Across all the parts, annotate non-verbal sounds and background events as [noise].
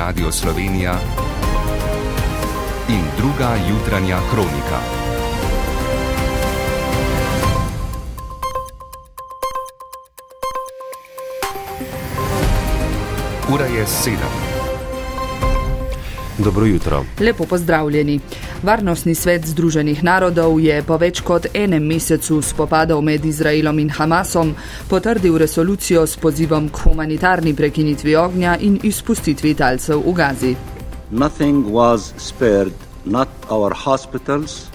Radio Slovenija in druga jutranja kronika. Ura je sedem. Dobro jutro. Lepo pozdravljeni. Varnostni svet Združenih narodov je po več kot enem mesecu spopadov med Izraelom in Hamasom potrdil resolucijo s pozivom k humanitarni prekinitvi ognja in izpustitvi talcev v Gazi. Nothing was spared, not our hospitals,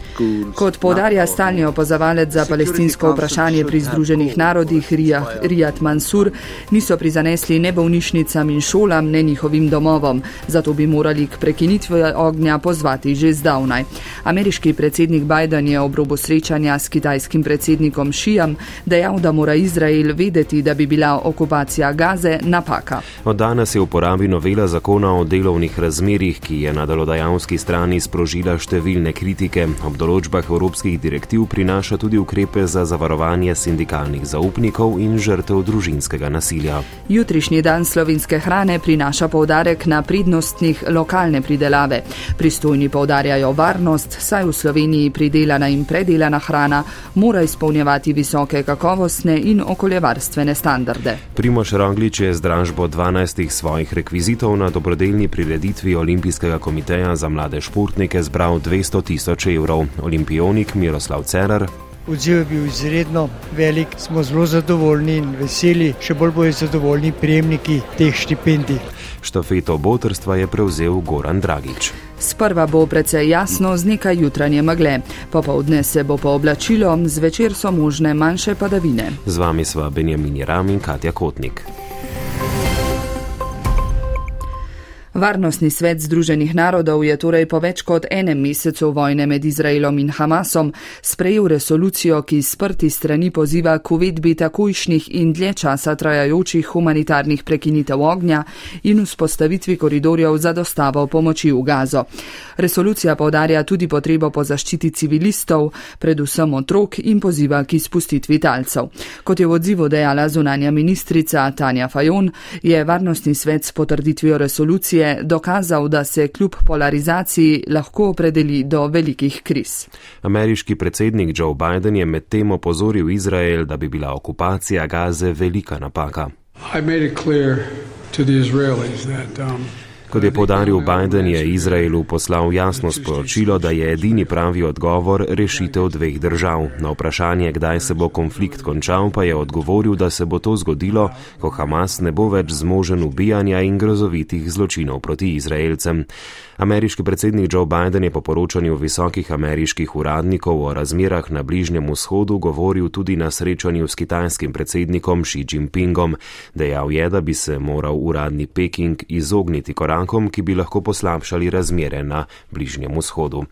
Kot podarja stalni opozovalec za palestinsko vprašanje pri Združenih narodih Rijat Mansur, niso prizanesli ne bolnišnicam in šolam, ne njihovim domovom, zato bi morali k prekinitvi ognja pozvati že zdavnaj. Ameriški predsednik Biden je ob robu srečanja s kitajskim predsednikom Šijam dejal, da mora Izrael vedeti, da bi bila okupacija Gaze napaka. Od danes je v uporabi novela zakona o delovnih razmerih, ki je na delodajalski strani sprožila številne kritike določbah evropskih direktiv prinaša tudi ukrepe za zavarovanje sindikalnih zaupnikov in žrtev družinskega nasilja. Jutrišnji dan slovenske hrane prinaša povdarek na prednostnih lokalne pridelave. Pristojni povdarjajo varnost, saj v Sloveniji pridelana in predelana hrana mora izpolnjevati visoke kakovostne in okoljevarstvene standarde. Primoš Roglič je z dražbo 12 svojih rekvizitov na dobrodelni prireditvi Olimpijskega komiteja za mlade športnike zbral 200 tisoč evrov olimpionik Miroslav Cerar. Odziv je bil izredno velik, smo zelo zadovoljni in veseli, še bolj bojo zadovoljni prejemniki teh štipendij. Štafeto botrstva je prevzel Goran Dragič. Sprva bo precej jasno z nekaj jutranje megle, popovdne se bo pooblačilo, zvečer so možne manjše padavine. Z vami sva Benjamin Ram in Katja Kotnik. Varnostni svet Združenih narodov je torej po več kot enem mesecu vojne med Izraelom in Hamasom sprejel resolucijo, ki sprti strani poziva k uvedbi takojšnjih in dlje časa trajajočih humanitarnih prekinitev ognja in vzpostavitvi koridorjev za dostavo pomoči v gazo. Resolucija povdarja tudi potrebo po zaščiti civilistov, predvsem otrok in poziva k izpustitvi talcev. Kot je v odzivu dejala zunanja ministrica Tanja Fajon, je Varnostni svet s potrditvijo resolucije je dokazal, da se kljub polarizaciji lahko opredeli do velikih kriz. Ameriški predsednik Joe Biden je medtem opozoril Izrael, da bi bila okupacija Gaze velika napaka. Kot je podaril Biden, je Izraelu poslal jasno sporočilo, da je edini pravi odgovor rešitev dveh držav. Na vprašanje, kdaj se bo konflikt končal, pa je odgovoril, da se bo to zgodilo, ko Hamas ne bo več zmožen ubijanja in grozovitih zločinov proti Izraelcem. Ameriški predsednik Joe Biden je po poročanju visokih ameriških uradnikov o razmerah na Bližnjem vzhodu govoril tudi na srečanju s kitajskim predsednikom Xi Jinpingom. Dejal je, da bi se moral uradni Peking izogniti korakom, ki bi lahko poslabšali razmere na Bližnjem vzhodu.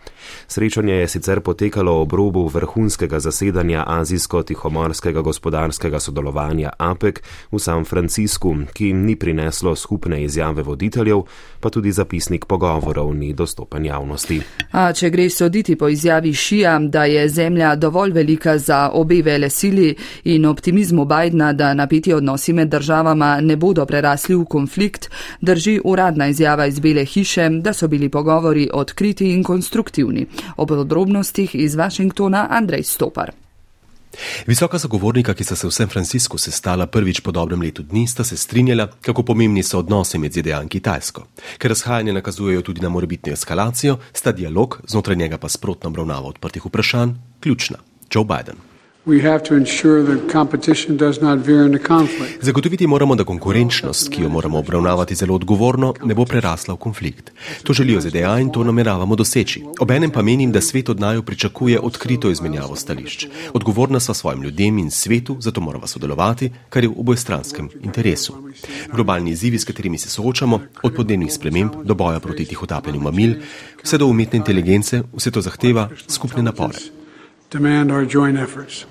Srečanje je sicer potekalo ob robu vrhunskega zasedanja Azijsko-Tihomorskega gospodarskega sodelovanja APEC v San Franciscu, ki jim ni prineslo skupne izjave voditeljev, pa tudi zapisnik pogovor pogovorov ni dostopen javnosti. A če gre soditi po izjavi Šija, da je zemlja dovolj velika za obe vele sili in optimizmu Bidna, da napeti odnosi med državama ne bodo prerasli v konflikt, drži uradna izjava iz Bele hiše, da so bili pogovori odkriti in konstruktivni. O podrobnostih iz Washingtona Andrej Stopar. Visoka zagovornika, ki sta se v San Franciscu sestala prvič po dobrem letu dni, sta se strinjala, kako pomembni so odnosi med ZDA in Kitajsko. Ker razhajanje nakazujejo tudi na morebitno eskalacijo, sta dialog, znotraj njega pa sprotna obravnava odprtih vprašanj, ključna. Joe Biden. Zagotoviti moramo, da konkurenčnost, ki jo moramo obravnavati zelo odgovorno, ne bo prerasla v konflikt. To želijo ZDA in to nameravamo doseči. Obenem pa menim, da svet od naju pričakuje odkrito izmenjavo stališč. Odgovorna sva svojim ljudem in svetu, zato moramo sodelovati, kar je v obojestranskem interesu. Globalni izzivi, s katerimi se soočamo, od podnebnih sprememb do boja proti tihotapljenju mamil, vse do umetne inteligence, vse to zahteva skupne napore demand our joint efforts.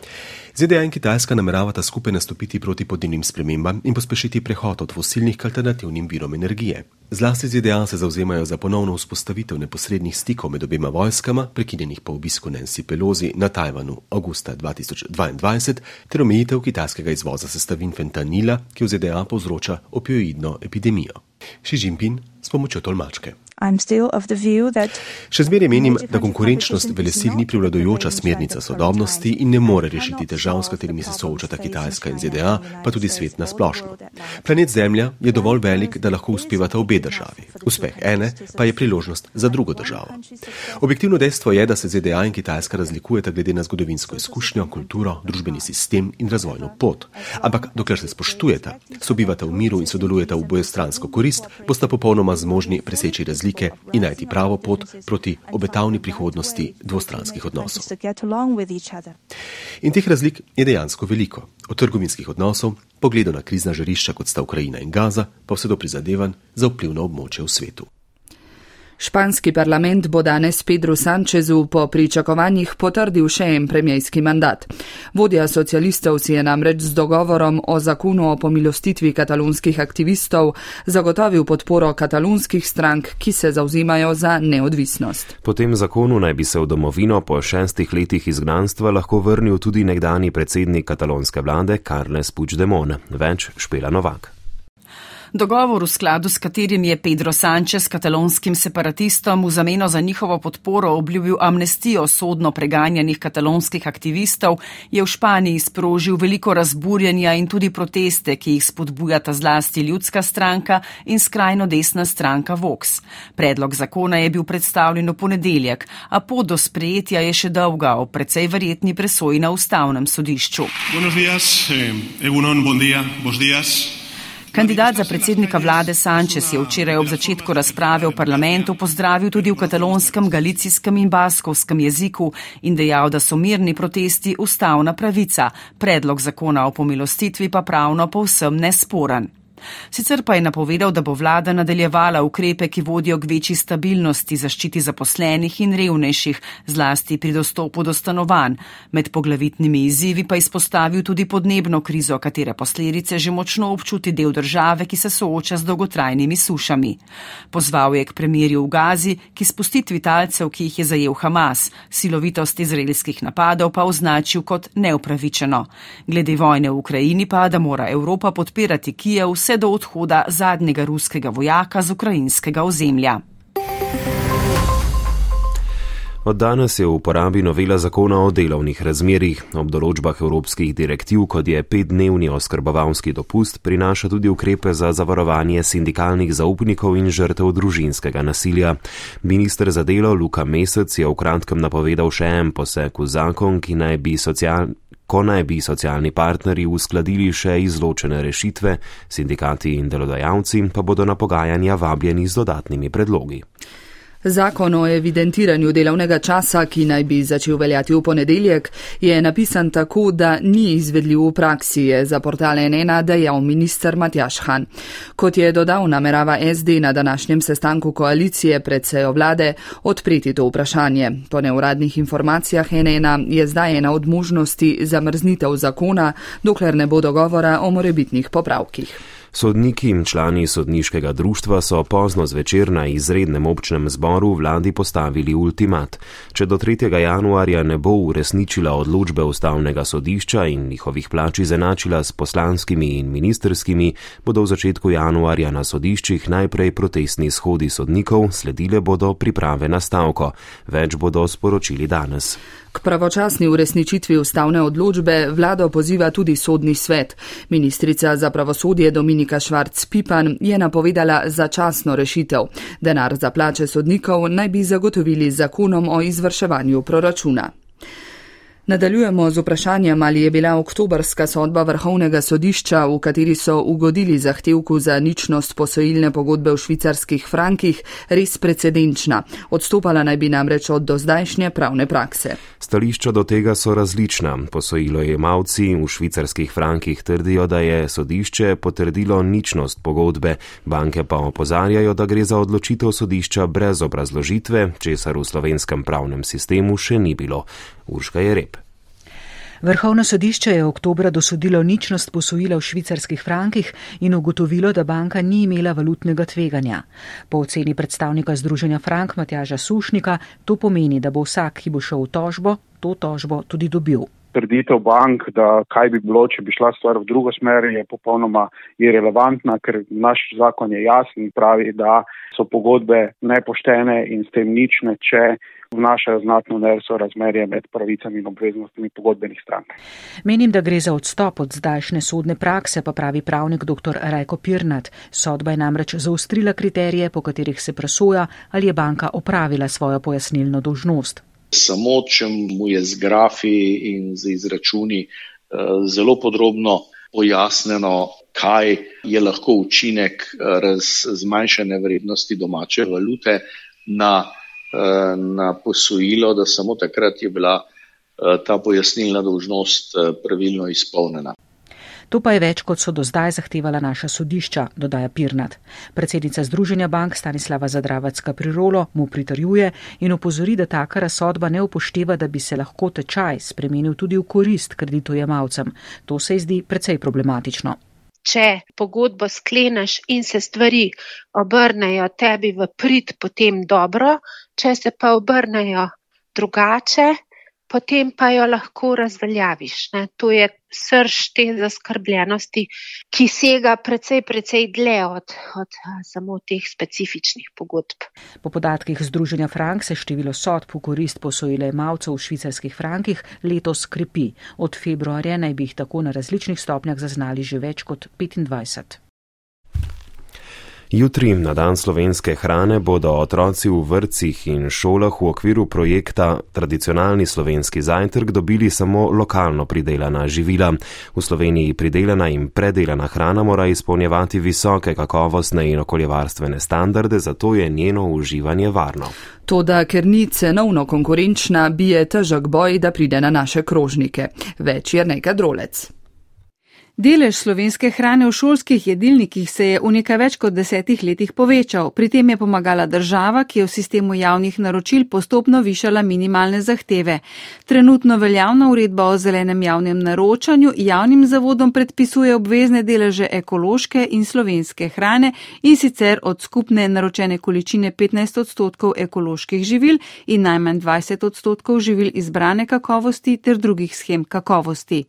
ZDA in Kitajska nameravata skupaj nastopiti proti podnebnim spremembam in pospešiti prehod od fosilnih k alternativnim virom energije. Zlasti ZDA se zauzemajo za ponovno vzpostavitev neposrednih stikov med obema vojskama, prekinjenih po obisku Nancy Pelosi na Tajvanu avgusta 2022, ter omejitev kitajskega izvoza sestavin fentanila, ki v ZDA povzroča opioidno epidemijo. Xi Jinping s pomočjo tolmačke. Še zmeraj menim, da konkurenčnost velesil ni privladojoča smernica sodobnosti in ne more rešiti težav, s katerimi se soočata Kitajska in ZDA, pa tudi svet na splošno. Planet Zemlja je dovolj velik, da lahko uspevata obe državi. Uspeh ene pa je priložnost za drugo državo. Objektivno dejstvo je, da se ZDA in Kitajska razlikujeta glede na zgodovinsko izkušnjo, kulturo, družbeni sistem in razvojno pot. Ampak dokler se spoštujeta, sobivata v miru in sodelujeta v bojestransko korist, bosta popolnoma zmožni preseči razlike razlike in najti pravo pot proti obetavni prihodnosti dvostranskih odnosov. In teh razlik je dejansko veliko. Od trgovinskih odnosov, pogledu na krizna žarišča kot sta Ukrajina in Gaza, pa vse do prizadevanj za vpliv na območje v svetu. Španski parlament bo danes Pedro Sanchezu po pričakovanjih potrdil še en premijski mandat. Vodja socialistov si je namreč z dogovorom o zakonu o pomilostitvi katalonskih aktivistov zagotovil podporo katalonskih strank, ki se zauzimajo za neodvisnost. Po tem zakonu naj bi se v domovino po šestih letih izgnanstva lahko vrnil tudi nekdani predsednik katalonske vlade Carles Puigdemont, več Špela Novak. Dogovor, v skladu s katerim je Pedro Sanchez katalonskim separatistom v zameno za njihovo podporo obljubil amnestijo sodno preganjanih katalonskih aktivistov, je v Španiji sprožil veliko razburjanja in tudi proteste, ki jih spodbujata zlasti ljudska stranka in skrajno desna stranka Vox. Predlog zakona je bil predstavljen v ponedeljek, a pot do sprejetja je še dolga, o precej verjetni presoji na ustavnem sodišču. Buenos días, eh, egunon, bon dia, bos días. Kandidat za predsednika vlade Sanchez je včeraj ob začetku razprave v parlamentu pozdravil tudi v katalonskem, galicijskem in baskovskem jeziku in dejal, da so mirni protesti ustavna pravica, predlog zakona o pomilostitvi pa pravno povsem nesporen. Sicer pa je napovedal, da bo vlada nadaljevala ukrepe, ki vodijo k večji stabilnosti, zaščiti zaposlenih in revnejših, zlasti pri dostopu do stanovanj. Med poglavitnimi izzivi pa izpostavil tudi podnebno krizo, katere posledice že močno občuti del države, ki se sooča z dolgotrajnimi sušami. Pozval je k premirju v Gazi, ki spustitvi talcev, ki jih je zajel Hamas, silovitost izraelskih napadov pa označil kot neupravičeno. Glede vojne v Ukrajini pa, da mora Evropa podpirati Kijev vse vse do odhoda zadnjega ruskega vojaka z ukrajinskega ozemlja. Od danes je v uporabi novela zakona o delovnih razmerjih. Ob določbah evropskih direktiv, kot je petdnevni oskrbovalski dopust, prinaša tudi ukrepe za zavarovanje sindikalnih zaupnikov in žrtev družinskega nasilja. Ministr za delo Luka Mesec je v kratkem napovedal še en poseg v zakon, ki naj bi socialni ko naj bi socialni partnerji uskladili še izločene rešitve, sindikati in delodajalci pa bodo na pogajanja vabljeni z dodatnimi predlogi. Zakon o evidentiranju delovnega časa, ki naj bi začel veljati v ponedeljek, je napisan tako, da ni izvedljiv v praksi, je za portale NN dejal minister Matjaš Han. Kot je dodal, namerava SD na današnjem sestanku koalicije pred sejo vlade odpreti to vprašanje. Po neuradnih informacijah NN je zdaj ena od možnosti zamrznitev zakona, dokler ne bo dogovora o morebitnih popravkih. Sodniki in člani sodniškega društva so pozno zvečer na izrednem občnem zboru vladi postavili ultimat. Če do 3. januarja ne bo uresničila odločbe ustavnega sodišča in njihovih plač izenačila s poslanskimi in ministerskimi, bodo v začetku januarja na sodiščih najprej protestni shodi sodnikov, sledile bodo priprave na stavko. Več bodo sporočili danes. K pravočasni uresničitvi ustavne odločbe vlado poziva tudi sodni svet. Ministrica za pravosodje Dominika Švarc-Pipan je napovedala začasno rešitev. Denar za plače sodnikov naj bi zagotovili zakonom o izvrševanju proračuna. Nadaljujemo z vprašanjem, ali je bila oktobrska sodba vrhovnega sodišča, v kateri so ugodili zahtevku za ničnost posojilne pogodbe v švicarskih frankih, res precedenčna. Odstopala naj bi namreč od dozdajšnje pravne prakse. Stališča do tega so različna. Posojilo je malci v švicarskih frankih trdijo, da je sodišče potrdilo ničnost pogodbe, banke pa opozarjajo, da gre za odločitev sodišča brez obrazložitve, česar v slovenskem pravnem sistemu še ni bilo. Urška je rep. Vrhovno sodišče je oktobra dosodilo ničnost posojila v švicarskih frankih in ugotovilo, da banka ni imela valutnega tveganja. Po oceni predstavnika Združenja Frank Matjaža Sušnika to pomeni, da bo vsak, ki bo šel v tožbo, to tožbo tudi dobil. Trditev bank, da kaj bi bilo, če bi šla stvar v drugo smer, je popolnoma irrelevantna, ker naš zakon je jasen in pravi, da so pogodbe nepoštene in s tem nične, če vnašajo znatno nerso razmerje med pravicami in obveznostmi pogodbenih strank. Menim, da gre za odstop od zdajšnje sodne prakse, pa pravi pravnik dr. Rajko Pirnat. Sodba je namreč zaustrila kriterije, po katerih se presoja, ali je banka opravila svojo pojasnilno dožnost samo če mu je z grafi in z izračuni eh, zelo podrobno pojasneno, kaj je lahko učinek eh, zmanjšane vrednosti domače valute na, eh, na posojilo, da samo takrat je bila ta pojasnilna dolžnost pravilno izpolnjena. To pa je več, kot so do zdaj zahtevala naša sodišča, dodaja Pirnat. Predsednica Združenja bank Stanislava Zadravacka pri Rolo mu pritarjuje in opozori, da taka razsodba ne upošteva, da bi se lahko tečaj spremenil tudi v korist kreditojemalcem. To se zdi precej problematično. Če pogodbo skleneš in se stvari obrnejo tebi v prid, potem dobro, če se pa obrnejo drugače, potem pa jo lahko razveljaviš. Ne. To je srž te zaskrbljenosti, ki sega precej, precej dlje od, od samo teh specifičnih pogodb. Po podatkih Združenja Frank se število sodb v korist posojile malcev v švicarskih frankih letos krepi. Od februarja naj bi jih tako na različnih stopnjah zaznali že več kot 25. Jutri na dan slovenske hrane bodo otroci v vrtcih in šolah v okviru projekta Tradicionalni slovenski zajtrk dobili samo lokalno pridelana živila. V Sloveniji pridelana in predelana hrana mora izpolnjevati visoke kakovostne in okoljevarstvene standarde, zato je njeno uživanje varno. Toda, ker ni cenovno konkurenčna, bi je težak boj, da pride na naše krožnike. Več je nekaj drolec. Delež slovenske hrane v šolskih jedilnikih se je v nekaj več kot desetih letih povečal. Pri tem je pomagala država, ki je v sistemu javnih naročil postopno višala minimalne zahteve. Trenutno veljavna uredba o zelenem javnem naročanju javnim zavodom predpisuje obvezne deleže ekološke in slovenske hrane in sicer od skupne naročene količine 15 odstotkov ekoloških živil in najmanj 20 odstotkov živil izbrane kakovosti ter drugih schem kakovosti.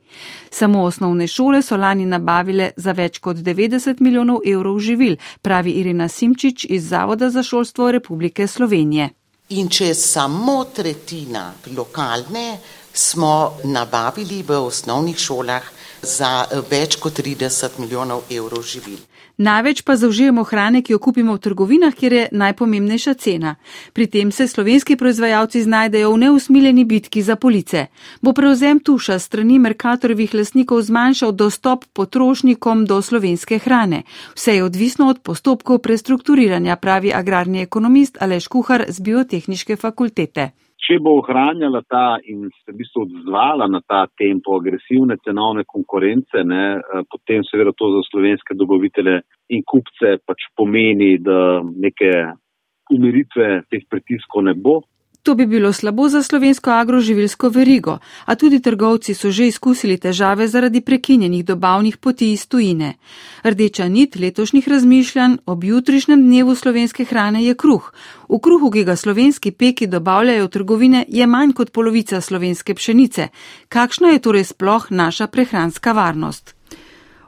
Samo osnovne šole so so lani nabavile za več kot 90 milijonov evrov živil, pravi Irina Simčič iz Zavoda za šolstvo Republike Slovenije. In če je samo tretjina lokalne, smo nabavili v osnovnih šolah za več kot 30 milijonov evrov živil. Največ pa zaužijemo hrane, ki jo kupimo v trgovinah, kjer je najpomembnejša cena. Pri tem se slovenski proizvajalci znajdejo v neusmiljeni bitki za police. Bo prevzem tuša strani Merkatorovih lasnikov zmanjšal dostop potrošnikom do slovenske hrane. Vse je odvisno od postopkov prestrukturiranja, pravi agrarni ekonomist Aleš Kuhar z biotehniške fakultete če bo ohranjala ta in se v bistvu odzvala na ta tempo agresivne cenovne konkurence, ne, eh, potem seveda to za slovenske dobavitele in kupce pač pomeni, da neke umiritve teh pritiskov ne bo. To bi bilo slabo za slovensko agroživilsko verigo, a tudi trgovci so že izkusili težave zaradi prekinjenih dobavnih poti iz tujine. Rdeča nit letošnjih razmišljanj ob jutrišnjem dnevu slovenske hrane je kruh. V kruhu, ki ga slovenski peki dobavljajo v trgovine, je manj kot polovica slovenske pšenice. Kakšna je torej sploh naša prehranska varnost?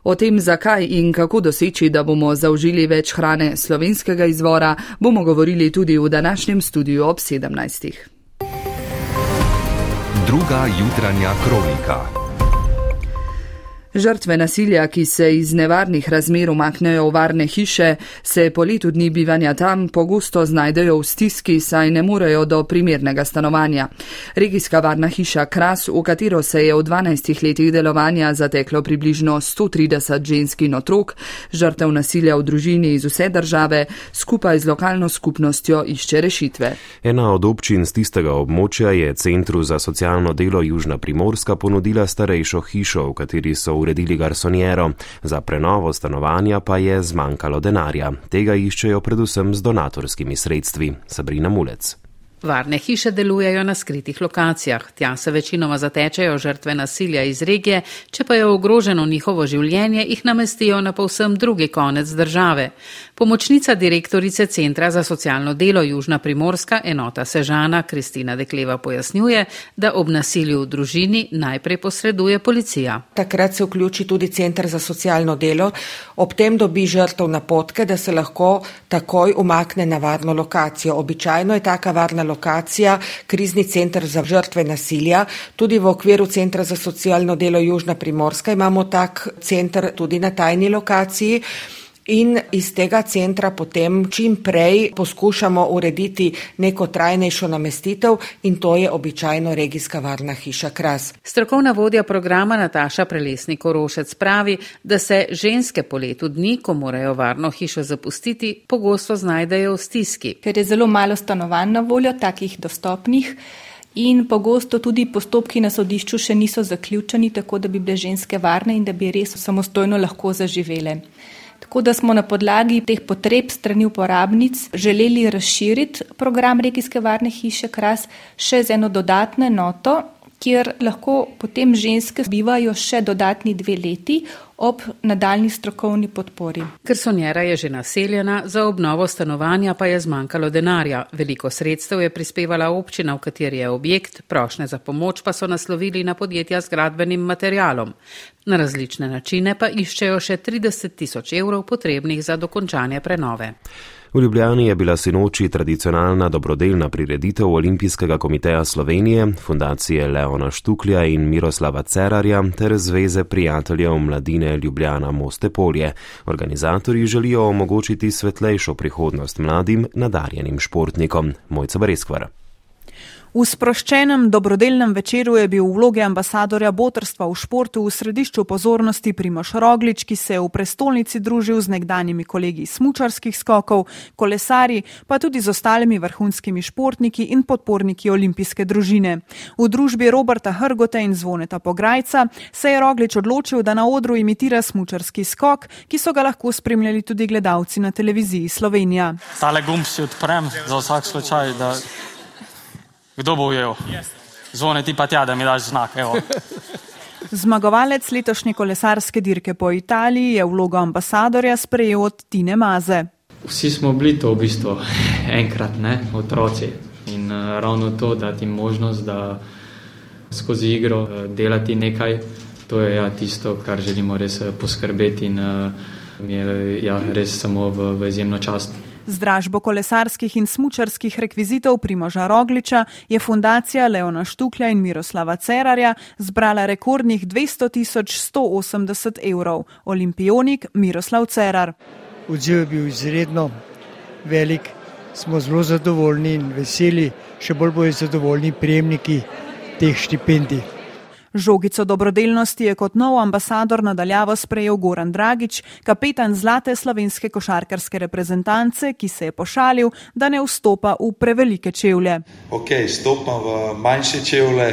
O tem, zakaj in kako doseči, da bomo zaužili več hrane slovenskega izvora, bomo govorili tudi v današnjem studiu ob 17. Druga jutranja kronika. Žrtve nasilja, ki se iz nevarnih razmer umaknejo v varne hiše, se po letu dni bivanja tam pogosto znajdejo v stiski, saj ne morejo do primernega stanovanja. Regijska varna hiša Kras, v katero se je v 12 letih delovanja zateklo približno 130 žensk in otrok, žrtev nasilja v družini iz vse države, skupaj z lokalno skupnostjo išče rešitve. Ena od občin z tistega območja je Centru za socialno delo Južna Primorska ponudila starejšo hišo, v kateri so v uredili garsoniero, za prenovo stanovanja pa je zmanjkalo denarja. Tega iščejo predvsem z donatorskimi sredstvi. Sabrina Mulec. Varne hiše delujejo na skritih lokacijah. Tja se večinoma zatečejo žrtve nasilja iz regije, če pa je ogroženo njihovo življenje, jih namestijo na povsem drugi konec države. Pomočnica direktorice Centra za socialno delo Južna Primorska enota Sežana Kristina Dekleva pojasnjuje, da ob nasilju v družini najprej posreduje policija. Takrat se vključi tudi Centr za socialno delo, ob tem dobi žrtev napotke, da se lahko takoj umakne na varno lokacijo. Običajno je taka varna lokacija krizni centr za žrtve nasilja. Tudi v okviru Centra za socialno delo Južna Primorska imamo tak centr tudi na tajni lokaciji. In iz tega centra potem čim prej poskušamo urediti neko trajnejšo namestitev in to je običajno regijska varna hiša Kras. Strokovna vodja programa Nataša Prelesnik Orošec pravi, da se ženske po letu dni, ko morajo varno hišo zapustiti, pogosto znajdejo v stiski. Ker je zelo malo stanovanj na voljo, takih dostopnih. In pogosto tudi postopki na sodišču še niso zaključeni, tako da bi bile ženske varne in da bi res samostojno lahko zaživele. Tako da smo na podlagi teh potreb strani uporabnic želeli razširiti program regijske varne hiše Kras še z eno dodatno enoto, kjer lahko potem ženske bivajo še dodatni dve leti ob nadaljni strokovni podpori. Ker Sonjera je že naseljena, za obnovo stanovanja pa je zmanjkalo denarja. Veliko sredstev je prispevala občina, v kateri je objekt, prošne za pomoč pa so naslovili na podjetja z gradbenim materialom. Na različne načine pa iščejo še 30 tisoč evrov potrebnih za dokončanje prenove. V Ljubljani je bila sinoči tradicionalna dobrodelna prireditev Olimpijskega komiteja Slovenije, fundacije Leona Štuklja in Miroslava Cerarja ter Zveze prijateljev mladine Ljubljana Moste Polje. Organizatorji želijo omogočiti svetlejšo prihodnost mladim nadarjenim športnikom. Mojca Breskvar. V sproščenem dobrodelnem večeru je bil v vlogi ambasadorja botrstva v športu v središču pozornosti Primoš Roglič, ki se je v prestolnici družil z nekdanjimi kolegi smučarskih skokov, kolesari, pa tudi z ostalimi vrhunskimi športniki in podporniki olimpijske družine. V družbi Roberta Hrgote in Zvoneta Pograjca se je Roglič odločil, da na odru imitira smučarski skok, ki so ga lahko spremljali tudi gledalci na televiziji Slovenija. Tale gumb si odprem za vsak slučaj, da Kdo bo ujel? Zvone ti pa tja, da mi daš znak. Evo. [laughs] Zmagovalec letošnje kolesarske dirke po Italiji je vlogo ambasadorja sprejel od Tine Maze. Vsi smo bili to v bistvu [laughs] enkrat, ne, otroci. In uh, ravno to, da ti možnost, da skozi igro uh, delati nekaj, to je ja, tisto, kar želimo res uh, poskrbeti in uh, je ja, res samo v, v izjemno čast. Z dražbo kolesarskih in smučarskih rekvizitov Primoža Rogliča je fundacija Leona Štuklja in Miroslava Cerarja zbrala rekordnih 200 tisoč 180 evrov. Olimpijonik Miroslav Cerar. Odziv je bil izredno velik, smo zelo zadovoljni in veseli, še bolj bojo zadovoljni prejemniki teh štipendij. Žogico dobrodelnosti je kot nov ambasador nadaljavo sprejel Goran Dragič, kapetan zlate slovenske košarkarske reprezentance, ki se je pošalil, da ne vstopa v prevelike čevlje. Ok, stopam v manjše čevlje,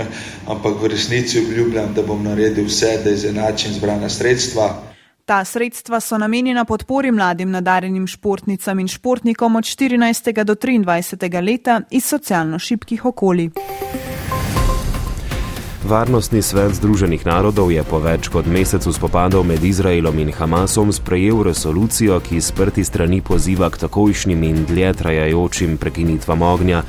[laughs] ampak v resnici obljubljam, da bom naredil vse, da izenačim zbrana sredstva. Ta sredstva so namenjena podpori mladim nadarjenim športnicam in športnikom od 14. do 23. leta iz socialno šibkih okolij. Varnostni svet Združenih narodov je po več kot mesecu spopadov med Izraelom in Hamasom sprejel resolucijo, ki sprti strani poziva k takojšnjim in dlje trajajočim prekinitvam ognja,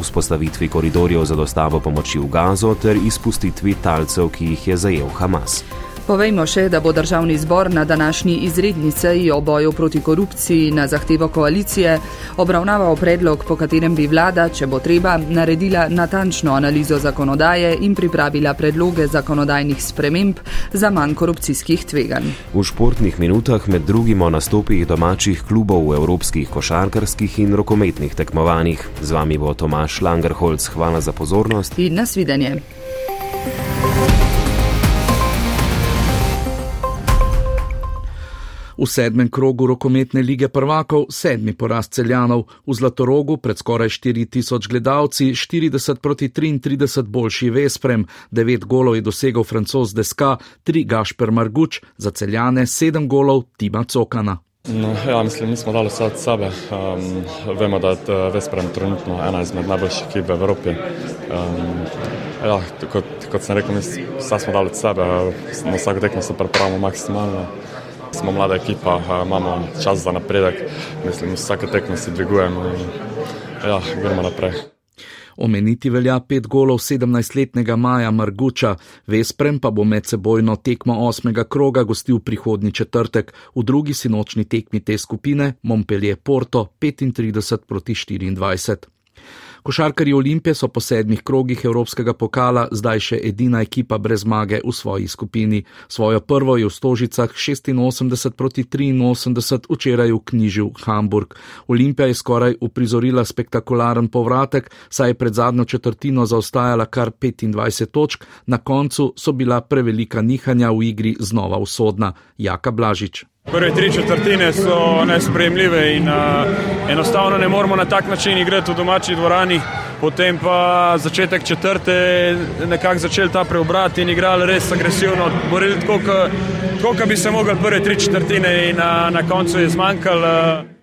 vzpostavitvi koridorjev za dostavo pomoči v Gazo ter izpustitvi talcev, ki jih je zajel Hamas. Povejmo še, da bo državni zbor na današnji izredni seji o boju proti korupciji na zahtevo koalicije obravnaval predlog, po katerem bi vlada, če bo treba, naredila natančno analizo zakonodaje in pripravila predloge zakonodajnih sprememb za manj korupcijskih tveganj. V športnih minutah med drugim o nastopih domačih klubov v evropskih košarkarskih in rokometnih tekmovanjih. Z vami bo Tomaš Langerholz. Hvala za pozornost in nasvidenje. V sedmem krogu rokometne lige prvakov sedmi poraz celjanov, v Zlatorogu pred skoraj 4000 gledalci 40 proti 33 boljši Vesprem, 9 golov je dosegel francos Deska, 3 Gašper Marguč, za celjane 7 golov Tima Cokana. No, ja, mislim, mi smo dali vse od sebe. Um, vemo, da je Vesprem trenutno ena izmed najboljših ekip v Evropi. Um, ja, kot, kot sem rekel, vse smo dali od sebe, na vsako tekmo se pripravimo maksimalno. Smo mlada ekipa, imamo čas za napredek, mislim, vsake tekme si dvigujemo in ja, gremo naprej. Omeniti velja pet golov 17-letnega Maja Marguča, Vesprem pa bo medsebojno tekmo osmega kroga gostil prihodnji četrtek, v drugi sinočni tekmi te skupine Montpellier Porto 35 proti 24. Košarkari Olimpije so po sedmih krogih Evropskega pokala zdaj še edina ekipa brez zmage v svoji skupini. Svojo prvo je v Stožicah 86 proti 83 včeraj vknjižil Hamburg. Olimpija je skoraj uprizorila spektakularen povratek, saj je pred zadnjo četrtino zaostajala kar 25 točk, na koncu so bila prevelika nihanja v igri znova usodna. Jaka Blažič. Prve tri četrtine so nespremljive in uh, enostavno ne moramo na tak način igrati v domači dvorani. Potem pa začetek četrte, nekako začeli ta preobrat in igrali res agresivno, borili tako, kot bi se mogli prve tri četrtine in uh, na koncu je zmanjkalo. Uh.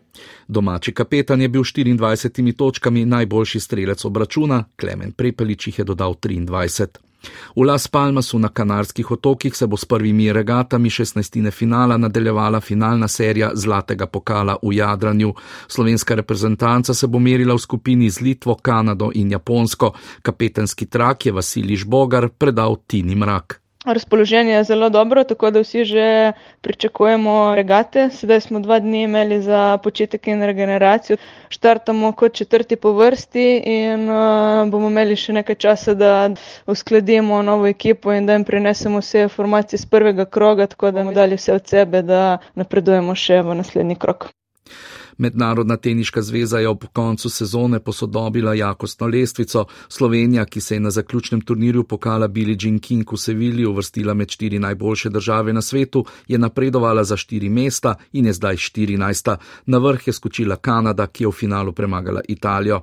Domači kapetan je bil 24 točkami najboljši strelec obračuna, Klemen Prepelič jih je dodal 23. V Las Palmasu na Kanarskih otokih se bo s prvimi regatami 16. finala nadaljevala finalna serija Zlatega pokala v Jadranju. Slovenska reprezentanca se bo merila v skupini z Litvo, Kanado in Japonsko. Kapetanski trak je Vasiliš Bogar predal Tini Mrak. Razpoloženje je zelo dobro, tako da vsi že pričakujemo regate. Sedaj smo dva dni imeli za početek in regeneracijo. Štartamo kot četrti po vrsti in uh, bomo imeli še nekaj časa, da uskladimo novo ekipo in da jim prinesemo vse informacije z prvega kroga, tako da bomo dali vse od sebe, da napredujemo še v naslednji krok. Mednarodna teniška zveza je ob koncu sezone posodobila jakostno lestvico. Slovenija, ki se je na zaključnem turnirju pokala Billie Jean King v Sevilji uvrstila med štiri najboljše države na svetu, je napredovala za štiri mesta in je zdaj štirinajsta. Na vrh je skočila Kanada, ki je v finalu premagala Italijo.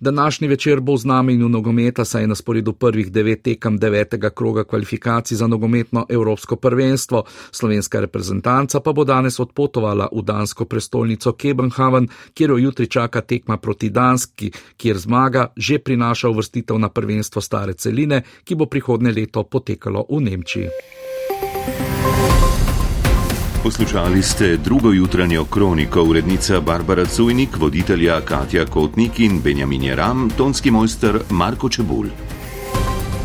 Današnji večer bo v znamenju nogometa, saj je na sporedu prvih devet tekem devetega kroga kvalifikacij za nogometno evropsko prvenstvo. Slovenska reprezentanca pa bo danes odpotovala v dansko prestolnico Kebenhaven, kjer jo jutri čaka tekma proti Danski, kjer zmaga že prinaša uvrstitev na prvenstvo stare celine, ki bo prihodne leto potekalo v Nemčiji. Poslušali ste drugo jutranjo kroniko, urednica Barbara Cujnik, voditelja Katja Kotnik in Benjamin Ram, tonski mojster Marko Čebulj.